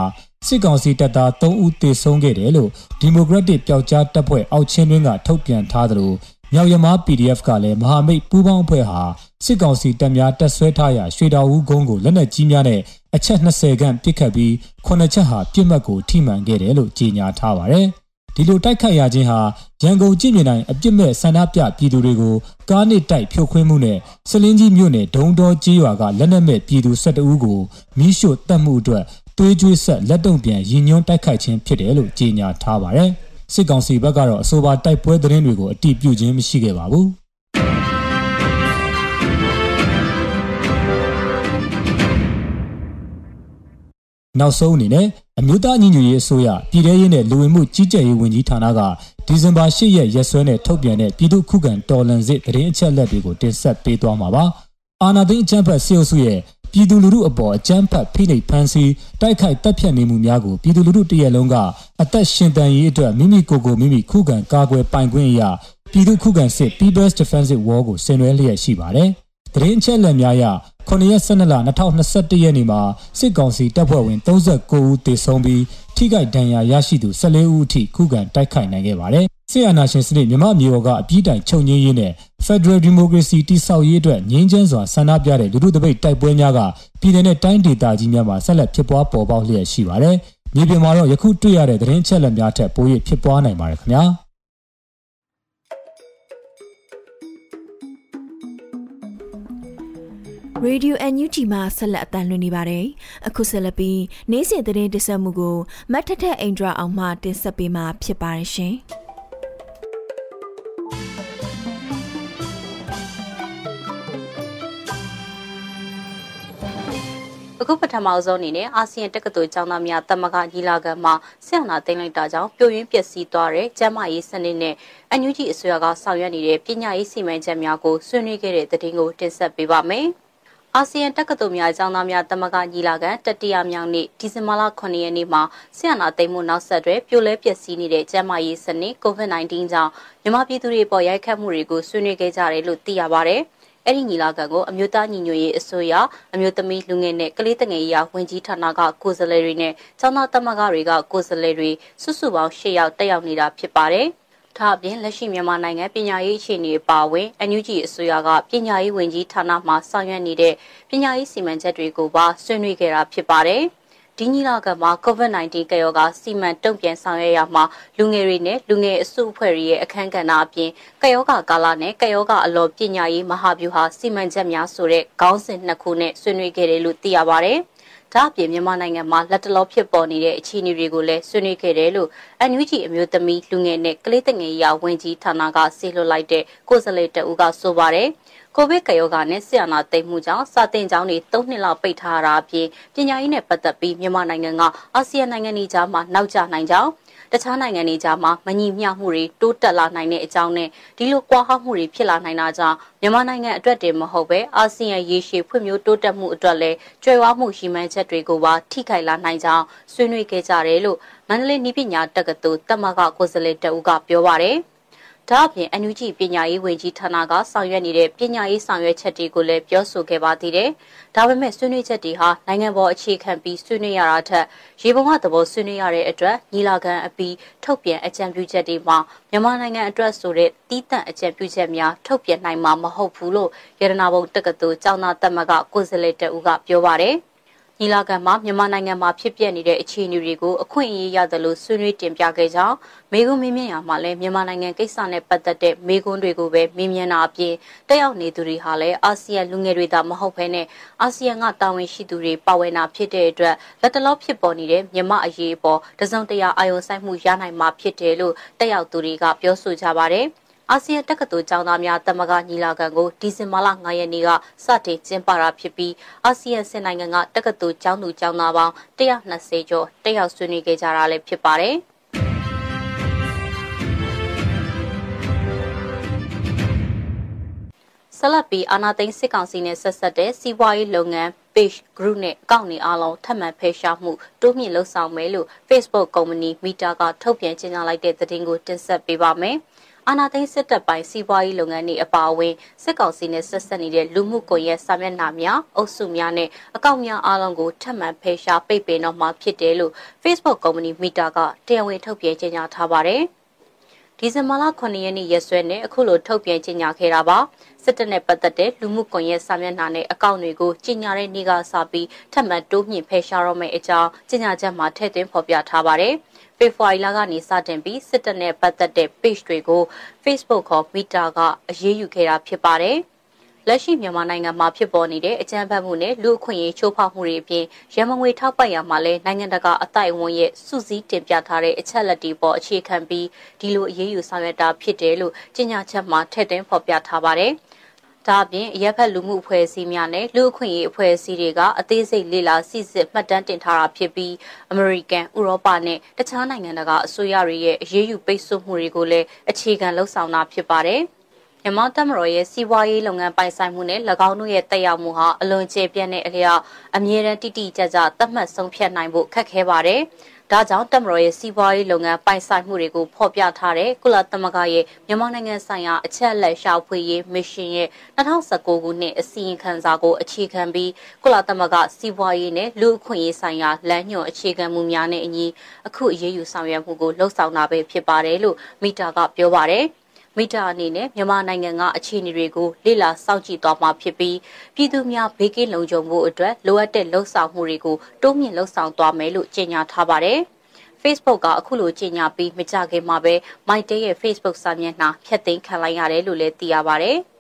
စစ်ကောင်စီတပ်သား3ဦးသေဆုံးခဲ့တယ်လို့ဒီမိုကရက်တစ်ပျောက်ကြားတပ်ဖွဲ့အောက်ချင်းတွင်းကထုတ်ပြန်ထားသလိုမြောက်ရမား PDF ကလည်းမဟာမိတ်ပူးပေါင်းအဖွဲ့ဟာစစ်ကောင်စီတပ်များတပ်ဆွဲထားရာရွှေတော်ဦးကုန်းကိုလက်နက်ကြီးများနဲ့အချက်20ခန့်ပစ်ခတ်ပြီး9ချက်ဟာပြစ်မှတ်ကိုထိမှန်ခဲ့တယ်လို့ကြေညာထားပါတယ်။ ဒီလိုတိုက်ခိုက်ရခြင်းဟာရန်ကုန်ကြည်မြင်တိုင်းအပြစ်မဲ့ဆန္ဒပြပြည်သူတွေကိုကားနစ်တိုက်ဖြိုခွင်းမှုနဲ့စလင်းကြီးမြို့နယ်ဒုံတော်ကြီးရွာကလက်နက်မဲ့ပြည်သူ12ဦးကိုမိရှို့တပ်မှုအတွက်သွေးကြွေးဆက်လက်တုံပြန်ရည်ညွှန်းတိုက်ခိုက်ခြင်းဖြစ်တယ်လို့ကြေညာထားပါတယ်။စစ်ကောင်စီဘက်ကတော့အဆိုပါတိုက်ပွဲသတင်းတွေကိုအတိပြုခြင်းမရှိခဲ့ပါဘူး။နောက်ဆုံးအနေနဲ့ အမျိုးသားညီညွတ်ရေးအစိုးရပြည်ထရေးနဲ့လူဝင်မှုကြီးကြပ်ရေးဝန်ကြီးဌာနကဒီဇင်ဘာ၈ရက်ရက်စွဲနဲ့ထုတ်ပြန်တဲ့ပြည်သူ့ခုခံတော်လှန်စစ်တရင်အချက်လက်တွေကိုတင်ဆက်ပေးသွားမှာပါ။အာဏာသိမ်းအကြမ်းဖက်စစ်အုပ်စုရဲ့ပြည်သူလူထုအပေါ်အကြမ်းဖက်ဖိနှိပ်ဖန်ဆီးတိုက်ခိုက်တပ်ဖြတ်နေမှုများကိုပြည်သူလူထုတရက်လုံးကအသက်ရှင်တန်ရေးအတွက်မိမိကိုယ်ကိုမိမိခုခံကာကွယ်ပိုင်ခွင့်အရာပြည်သူခုခံစစ် People's Defensive War ကိုဆင်နွှဲလျက်ရှိပါတယ်။ သတင်းချက်လက်များအရ9ရက်12လ2021ရက်နေ့မှာစစ်ကောင်စီတပ်ဖွဲ့ဝင်39ဦးသေဆုံးပြီးထိခိုက်ဒဏ်ရာရရှိသူ14ဦးအထိခုခံတိုက်ခိုက်နိုင်ခဲ့ပါတယ်။စစ်အာဏာရှင်စနစ်မြမမျိုးတော်ကအပြည့်တိုင်ချုပ်ငြိမ်းရေးနဲ့ Federal Democracy တိဆောက်ရေးအတွက်ငြင်းချမ်းစွာဆန္ဒပြတဲ့လူထုတပိတ်တိုက်ပွဲများကပြည်내နဲ့တိုင်းဒေသကြီးများမှာဆက်လက်ဖြစ်ပွားပေါ်ပေါက်လျက်ရှိပါတယ်။မြေပြင်မှာတော့ယခုတွေ့ရတဲ့သတင်းချက်လက်များထက်ပို၍ဖြစ်ပွားနိုင်ပါတယ်ခင်ဗျာ။ Radio NUG မှာဆက်လက်အသံလွှင့်နေပါတယ်။အခုဆက်လက်ပြီးနေ့စဉ်သတင်းတင်ဆက်မှုကိုမတ်ထထအိန္ဒြာအောင်မှတင်ဆက်ပေးမှာဖြစ်ပါတယ်ရှင်။အခုပထမဆုံးအနေနဲ့အာဆီယံတက္ကသိုလ်ကျောင်းသားများတမကညီလာခံမှာဆင်အနာသိမ်းလိုက်တာကြောင့်ပြိုရင်းပျက်စီးသွားတဲ့ကျန်းမာရေးစနစ်နဲ့အန်ယူဂျီအစိုးရကဆောင်ရွက်နေတဲ့ပညာရေးစီမံချက်များကိုဆွေးနွေးခဲ့တဲ့သတင်းကိုတင်ဆက်ပေးပါမယ်။ အာဆီယံတက္ကသိုလ်များအကြောင်းသားများတမကညီလာခံတတိယမြောက်နေ့ဒီဇင်ဘာလ9ရက်နေ့မှာဆင်အနာသိမ်းမှုနောက်ဆက်တွဲပြိုလဲပျက်စီးနေတဲ့ကျန်းမာရေးစနစ် COVID-19 ကြောင့်မြန်မာပြည်သူတွေပေါ်ရိုက်ခတ်မှုတွေကိုဆွေးနွေးခဲ့ကြတယ်လို့သိရပါဗျ။အဲ့ဒီညီလာခံကိုအမျိုးသားညီညွတ်ရေးအစိုးရအမျိုးသမီးလူငယ်နဲ့ကလေးတငယ်ရေးဝန်ကြီးဌာနကကိုယ်စားလှယ်တွေနဲ့ကျောင်းသားတမကတွေကကိုယ်စားလှယ်တွေစုစုပေါင်း၈ယောက်တက်ရောက်နေတာဖြစ်ပါတယ်။ ဒါအပြင်လက်ရှိမြန်မာနိုင်ငံပညာရေးအခြေအနေပါဝင်အန်ယူဂျီအစိုးရကပညာရေးဝန်ကြီးဌာနမှဆောင်ရွက်နေတဲ့ပညာရေးစီမံချက်တွေကိုပါဆွေးနွေးခဲ့တာဖြစ်ပါတယ်။ဒီညီလာခံမှာ COVID-19 ကရောဂါစီမံတုံ့ပြန်ဆောင်ရွက်ရမှာလူငယ်တွေနဲ့လူငယ်အစုအဖွဲ့တွေရဲ့အခမ်းကဏ္ဍအပြင်ကရောဂါကာလနဲ့ကရောဂါအလောပညာရေးမဟာဗျူဟာစီမံချက်များဆိုတဲ့ခေါင်းစဉ်နှစ်ခုနဲ့ဆွေးနွေးခဲ့တယ်လို့သိရပါဗျ။ ဒါအပြင်မြန်မာနိုင်ငံမှာလက်တလောဖြစ်ပေါ်နေတဲ့အခြေအနေတွေကိုလည်းဆွေးနွေးခဲ့တယ်လို့ NUG အမျိုးသမီးလူငယ်နဲ့ကလေးတငယ်ရာဝန်ကြီးဌာနကဆေးလွှတ်လိုက်တဲ့ကိုယ်စားလှယ်တအူးကဆိုပါတယ် ကိုဗစ်ကရောဂါနဲ့ဆီယနာသိမ်းမှုကြောင့်စာတင်ကျောင်းတွေ၃နှစ်လောက်ပိတ်ထားတာအပြင်ပညာရေးနဲ့ပတ်သက်ပြီးမြန်မာနိုင်ငံကအာဆီယံနိုင်ငံတွေကြားမှာနောက်ကျနိုင်ကြောင်းတခြားနိုင်ငံတွေကြားမှာမညီမျှမှုတွေတိုးတက်လာနိုင်တဲ့အကြောင်းနဲ့ဒီလိုကွာဟမှုတွေဖြစ်လာနိုင်တာကြောင့်မြန်မာနိုင်ငံအတွက်တည်းမဟုတ်ပဲအာဆီယံရေရှည်ဖွံ့ဖြိုးတိုးတက်မှုအတွက်လည်းကြွယ်ဝမှုရှိမှန်းချက်တွေကိုပါထိခိုက်လာနိုင်ကြောင်းဆွေးနွေးခဲ့ကြတယ်လို့မန္တလေးနည်းပညာတက္ကသိုလ်တမကကိုယ်စားလှယ်တအူးကပြောပါရယ်။ ဒါအပြင်အန်ယူဂျီပညာရေးဝန်ကြီးဌာနကဆောင်ရွက်နေတဲ့ပညာရေးဆောင်ရွက်ချက်တွေကိုလည်းပြောဆိုခဲ့ပါသေးတယ်။ဒါပေမဲ့ဆွေးနွေးချက်တွေဟာနိုင်ငံပေါ်အခြေခံပြီးဆွေးနွေးရတာထက်ရေပုံကသဘောဆွေးနွေးရတဲ့အတွက်ညီလာခံအပြီးထုတ်ပြန်အကြံပြုချက်တွေမှာမြန်မာနိုင်ငံအတွက်ဆိုတဲ့တီးတန့်အကြံပြုချက်များထုတ်ပြန်နိုင်မှာမဟုတ်ဘူးလို့ရတနာဘုံတက္ကသိုလ်ကျောင်းသားတက်မကကိုယ်စားလှယ်တဦးကပြောပါတယ်။ ညီလာခံမှာမြန်မာနိုင်ငံမှာဖြစ်ပျက်နေတဲ့အခြေအနေတွေကိုအခွင့်အရေးရတယ်လို့ဆွေးနွေးတင်ပြခဲ့ကြောင်းမေကွန်းမင်းမြင့်ရမှာလည်းမြန်မာနိုင်ငံကိစ္စနဲ့ပတ်သက်တဲ့မေကွန်းတွေကိုပဲမင်းမြန်းတာအပြင်တက်ရောက်နေသူတွေဟာလည်းအာဆီယံလူငယ်တွေသာမဟုတ်ဘဲနဲ့အာဆီယံကတာဝန်ရှိသူတွေပါဝင်တာဖြစ်တဲ့အတွက်လက်တလောဖြစ်ပေါ်နေတဲ့မြန်မာအရေးအပေါ်တစုံတရာအာရုံစိုက်မှုရနိုင်မှာဖြစ်တယ်လို့တက်ရောက်သူတွေကပြောဆိုကြပါတယ်။ အာဆီယံတက္ကသိုလ်ကျောင်းသားများတမကညီလာခံကိုဒီဇင်ဘာလ9ရက်နေ့ကစတင်ကျင်းပတာဖြစ်ပြီးအာဆီယံစင်နိုင်ငံကတက္ကသိုလ်ကျောင်းသူကျောင်းသားပေါင်း120ကျော်တက်ရောက်ဆွေးနွေးခဲ့ကြတာလည်းဖြစ်ပါတယ်။ဆက်လက်ပြီးအာနာသိန်းစစ်ကောင်စီနဲ့ဆက်ဆက်တဲ့စီးပွားရေးလုပ်ငန်း page group နဲ့အကောင့်တွေအားလုံးထပ်မံဖယ်ရှားမှုတိုးမြင့်လှုပ်ဆောင်မယ်လို့ Facebook ကုမ္ပဏီ Meta ကထုတ်ပြန်ကြေညာလိုက်တဲ့သတင်းကိုတင်ဆက်ပေးပါမယ်။ အာနာသိန်းစစ်တပ်ပိုင်းစီးပွားရေးလုပ်ငန်းတွေအပါအဝင်စစ်ကောင်စီနဲ့ဆက်ဆက်နေတဲ့လူမှုကွန်ရက်စာမျက်နှာများအုပ်စုများနဲ့အကောင့်များအားလုံးကိုထပ်မံဖယ်ရှားပိတ်ပင်တော့မှာဖြစ်တယ်လို့ Facebook ကုမ္ပဏီ Meta ကတရားဝင်ထုတ်ပြန်ကြေညာထားပါတယ်။ဒီဇင်ဘာလ9ရက်နေ့ရက်စွဲနဲ့အခုလိုထုတ်ပြန်ကြေညာခဲ့တာပါစစ်တပ်နဲ့ပတ်သက်တဲ့လူမှုကွန်ရက်စာမျက်နှာနဲ့အကောင့်တွေကိုကြေညာတဲ့နေ့ကစပြီးထပ်မံတိုးမြင့်ဖယ်ရှားရမယ့်အကြောင်းကြေညာချက်မှာထည့်သွင်းဖော်ပြထားပါတယ်။ ဖေဖော်ဝါရီလကနေစတင်ပြီးစစ်တပ်နဲ့ပတ်သက်တဲ့ page တွေကို Facebook ခေါ် Meta ကအရေးယူခဲ့တာဖြစ်ပါတယ်။လက်ရှိမြန်မာနိုင်ငံမှာဖြစ်ပေါ်နေတဲ့အကြမ်းဖက်မှုနဲ့လူအခွင့်အရေးချိုးဖောက်မှုတွေအပြင်ရမငွေထောက်ပံ့ရမှာလဲနိုင်ငံတကာအတိုက်အဝန်ရဲ့စုစည်းတင်ပြထားတဲ့အချက်လက်တွေပေါ်အခြေခံပြီးဒီလိုအရေးယူဆောင်ရွက်တာဖြစ်တယ်လို့ကြေညာချက်မှာထည့်သွင်းဖော်ပြထားပါတယ်။ ဒါအပြင်ရပ်ဖက်လူမှုအဖွဲ့အစည်းများနဲ့လူ့အခွင့်အရေးအဖွဲ့အစည်းတွေကအသေးစိတ်လေ့လာစစ်စစ်မှတ်တမ်းတင်ထားတာဖြစ်ပြီးအမေရိကန်၊ဥရောပနဲ့တခြားနိုင်ငံတကာအစိုးရတွေရဲ့အရေးယူပိတ်ဆို့မှုတွေကိုလည်းအခြေခံလှုပ်ဆောင်တာဖြစ်ပါတယ်။ မြန်မာတပ်မတော်ရဲ့စီးပွားရေးလုပ်ငန်းပိုင်ဆိုင်မှုနဲ့၎င်းတို့ရဲ့တက်ရောက်မှုဟာအလွန်ကျေပြန့်တဲ့အလျောက်အမြဲတမ်းတိတိကျကျသတ်မှတ်ဆုံးဖြတ်နိုင်ဖို့ခက်ခဲပါတယ်။ဒါကြောင့်တမတော်ရဲ့စီးပွားရေးလုပ်ငန်းပိုင်ဆိုင်မှုတွေကိုဖော်ပြထားတဲ့ကုလသမဂ္ဂရဲ့မြန်မာနိုင်ငံဆိုင်ရာအချက်အလက်ရှာဖွေရေးမစ်ရှင်ရဲ့2019ခုနှစ်အစီရင်ခံစာကိုအခြေခံပြီးကုလသမဂ္ဂစီးပွားရေးနဲ့လူ့အခွင့်အရေးဆိုင်ရာလမ်းညွှန်အခြေခံမှုများနဲ့အညီအခုအရေးယူဆောင်ရွက်မှုကိုလှုံ့ဆော်တာပဲဖြစ်ပါတယ်လို့မိတာကပြောပါတယ်။ မိတာအနေနဲ့မြန်မာနိုင်ငံကအခြေအနေတွေကိုလေ့လာစောင့်ကြည့်သွားမှာဖြစ်ပြီးပြည်သူများဘေးကင်းလုံခြုံမှုအတွက်လိုအပ်တဲ့လှုံ့ဆော်မှုတွေကိုတိုးမြင့်လှုံ့ဆော်သွားမယ်လို့ကြေညာထားပါတယ်။ Facebook ကအခုလိုကြေညာပြီးမကြခင်မှာပဲ MyDay ရဲ့ Facebook စာမျက်နှာဖျက်သိမ်းခံလိုက်ရတယ်လို့လည်းသိရပါတယ်။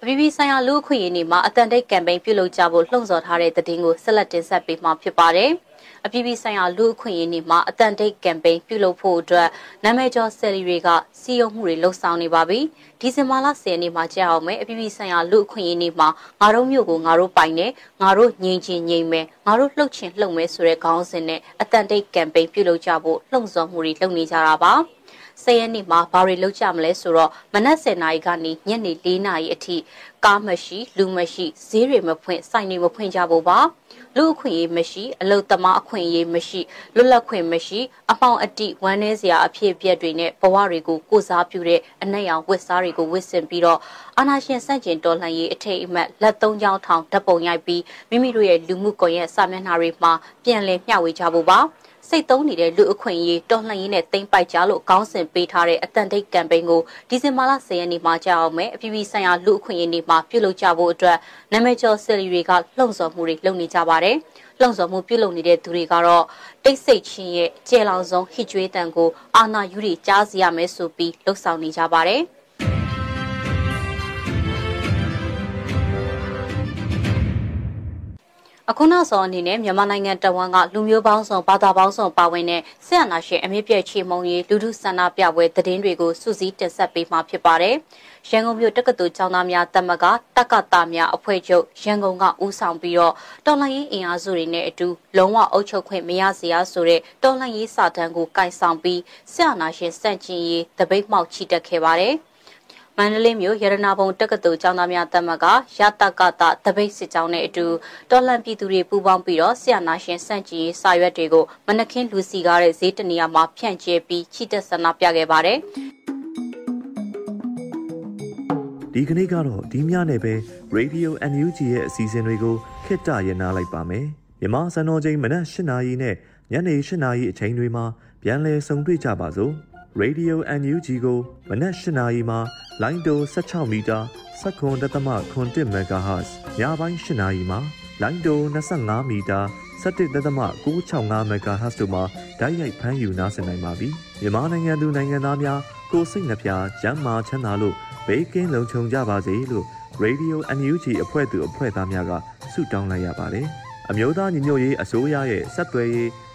အပြည်ပြည်ဆိုင်ရာလူ့အခွင့်အရေးနေ့မှာအတန်တိတ်ကမ်ပိန်းပြုလုပ်ကြဖို့လှုံ့ဆော်ထားတဲ့သတင်းကိုဆက်လက်တင်ဆက်ပေးမှာဖြစ်ပါတယ်။ အပြည်ပြည်ဆိုင်ရာလူအခွင့်အရေးနေ့မှာအတန်တိတ်ကမ်ပိန်းပြုလုပ်ဖို့အတွက်နာမည်ကျော်ဆယ်လီတွေကစီယုံမှုတွေလှုပ်ဆောင်နေပါပြီဒီဇင်ဘာလ10ရက်နေ့မှာကြာအောင်မယ်အပြည်ပြည်ဆိုင်ရာလူအခွင့်အရေးနေ့မှာငါတို့မျိုးကိုငါတို့ပိုင်နေငါတို့ငြိမ်ချင်ငြိမ်မယ်ငါတို့လှုပ်ချင်လှုပ်မယ်ဆိုတဲ့ခေါင်းစဉ်နဲ့အတန်တိတ်ကမ်ပိန်းပြုလုပ်ကြဖို့လှုံ့ဆော်မှုတွေလုပ်နေကြတာပါဆယ်ရက်နေ့မှာဘာတွေလုပ်ကြမလဲဆိုတော့မနက်10:00နာရီကနေညနေ4:00နာရီအထိကားမရှိလူမရှိဈေးတွေမဖွင့်စိုက်နေမဖွင့်ကြဖို့ပါ လူအခွင့်အရေးမရှိအလုသမားအခွင့်အရေးမရှိလွတ်လပ်ခွင့်မရှိအပေါင်အတိဝမ်းနည်းစရာအဖြစ်အပျက်တွေနဲ့ဘဝတွေကိုကိုစားပြုတဲ့အနက်ရောင်ဝတ်စားတွေကိုဝတ်ဆင်ပြီးတော့အာနာရှင်စန့်ကျင်တော်လှန်ရေးအထိတ်အမှတ်လက်သုံးချောင်းထောင်ဓာတ်ပုံရိုက်ပြီးမိမိတို့ရဲ့လူမှုကွန်ရက်စာမျက်နှာတွေမှာပြန်လည်မျှဝေကြဖို့ပါ စိတ်သုံးနေတဲ့လူအခွင့်အရေးတော်လှန်ရေးနဲ့တိမ့်ပိုက်ကြလို့ခေါင်းစဉ်ပေးထားတဲ့အတန်တိတ်ကမ်ပိန်းကိုဒီဇင်ဘာလ10ရက်နေ့မှာကြာအောင်မယ်အပြည်ပြည်ဆိုင်ရာလူအခွင့်အရေးနေ့မှာပြုလုပ်ကြဖို့အတွက်နာမည်ကျော်ဆယ်လီတွေကလှုံ့ဆော်မှုတွေလုပ်နေကြပါတယ်။လှုံ့ဆော်မှုပြုလုပ်နေတဲ့သူတွေကတော့တိတ်ဆိတ်ချင်းရဲ့ကျဲလောင်ဆုံးဟစ်ကြွေးတန်ကိုအာနာယူတွေကြားစီရမယ်ဆိုပြီးလှုံ့ဆော်နေကြပါတယ်။ အခုနောက်ဆုံးအနေနဲ့မြန်မာနိုင်ငံတဝန်ကလူမျိုးပေါင်းစုံဘာသာပေါင်းစုံပါဝင်တဲ့ဆက်အနာရှင်အမြင့်ပြည့်ချေမုံရေးလူထုဆန္ဒပြပွဲသတင်းတွေကိုစူးစီးတင်ဆက်ပေးမှာဖြစ်ပါတယ်။ရန်ကုန်မြို့တက္ကသိုလ်ကျောင်းသားများတမကတက္ကတာများအဖွဲ့ချုပ်ရန်ကုန်ကဦးဆောင်ပြီးတော့တော်လှန်ရေးအင်အားစုတွေနဲ့အတူလုံးဝအုပ်ချုပ်ခွင့်မရစေရဆိုတဲ့တော်လှန်ရေးစာတမ်းကိုကင်ဆောင်ပြီးဆက်အနာရှင်စန့်ကျင်ရေးတပိတ်မှောက်ချီတက်ခဲ့ပါတယ်။ မန္တလေးမြို့ရတနာဘုံတက္ကသိုလ်ကျောင်းသားများတက်မကရတကတတပိတ်စစ်ကြောင်းနဲ့အတူတော်လန်ပြည်သူတွေပူးပေါင်းပြီးတော့ဆရာနာရှင်စန့်ကျင်စာရွက်တွေကိုမနခင်လူစီကားတဲ့ဈေးတနေရာမှာဖြန့်ကျဲပြီးချီတက်ဆန္ဒပြခဲ့ပါတယ်ဒီကနေ့ကတော့ဒီညနေပဲ Radio NUG ရဲ့အစီအစဉ်တွေကိုခਿੱတရနာလိုက်ပါမယ်မြမစံတော်ချိန်မနက်၈နာရီနဲ့ညနေ၈နာရီအချိန်တွေမှာပြန်လည်ဆုံတွေ့ကြပါစို့ Radio NUG ကိုမနက်၈နာရီမှာလိုင်းတို16မီတာ7.7 MHz ညပိုင်း၈နာရီမှာလိုင်းတို25မီတာ17.665 MHz တို့မှာဓာတ်ရိုက်ဖမ်းယူနားဆင်နိုင်ပါပြီ။မြန်မာနိုင်ငံသူနိုင်ငံသားများကိုစိတ်နှပြကျန်းမာချမ်းသာလို့ဘေးကင်းလုံခြုံကြပါစေလို့ Radio NUG အဖွဲ့သူအဖွဲ့သားများကဆုတောင်းလိုက်ရပါတယ်။အမျိုးသားညီညွတ်ရေးအစိုးရရဲ့စက်သွယ်ရေး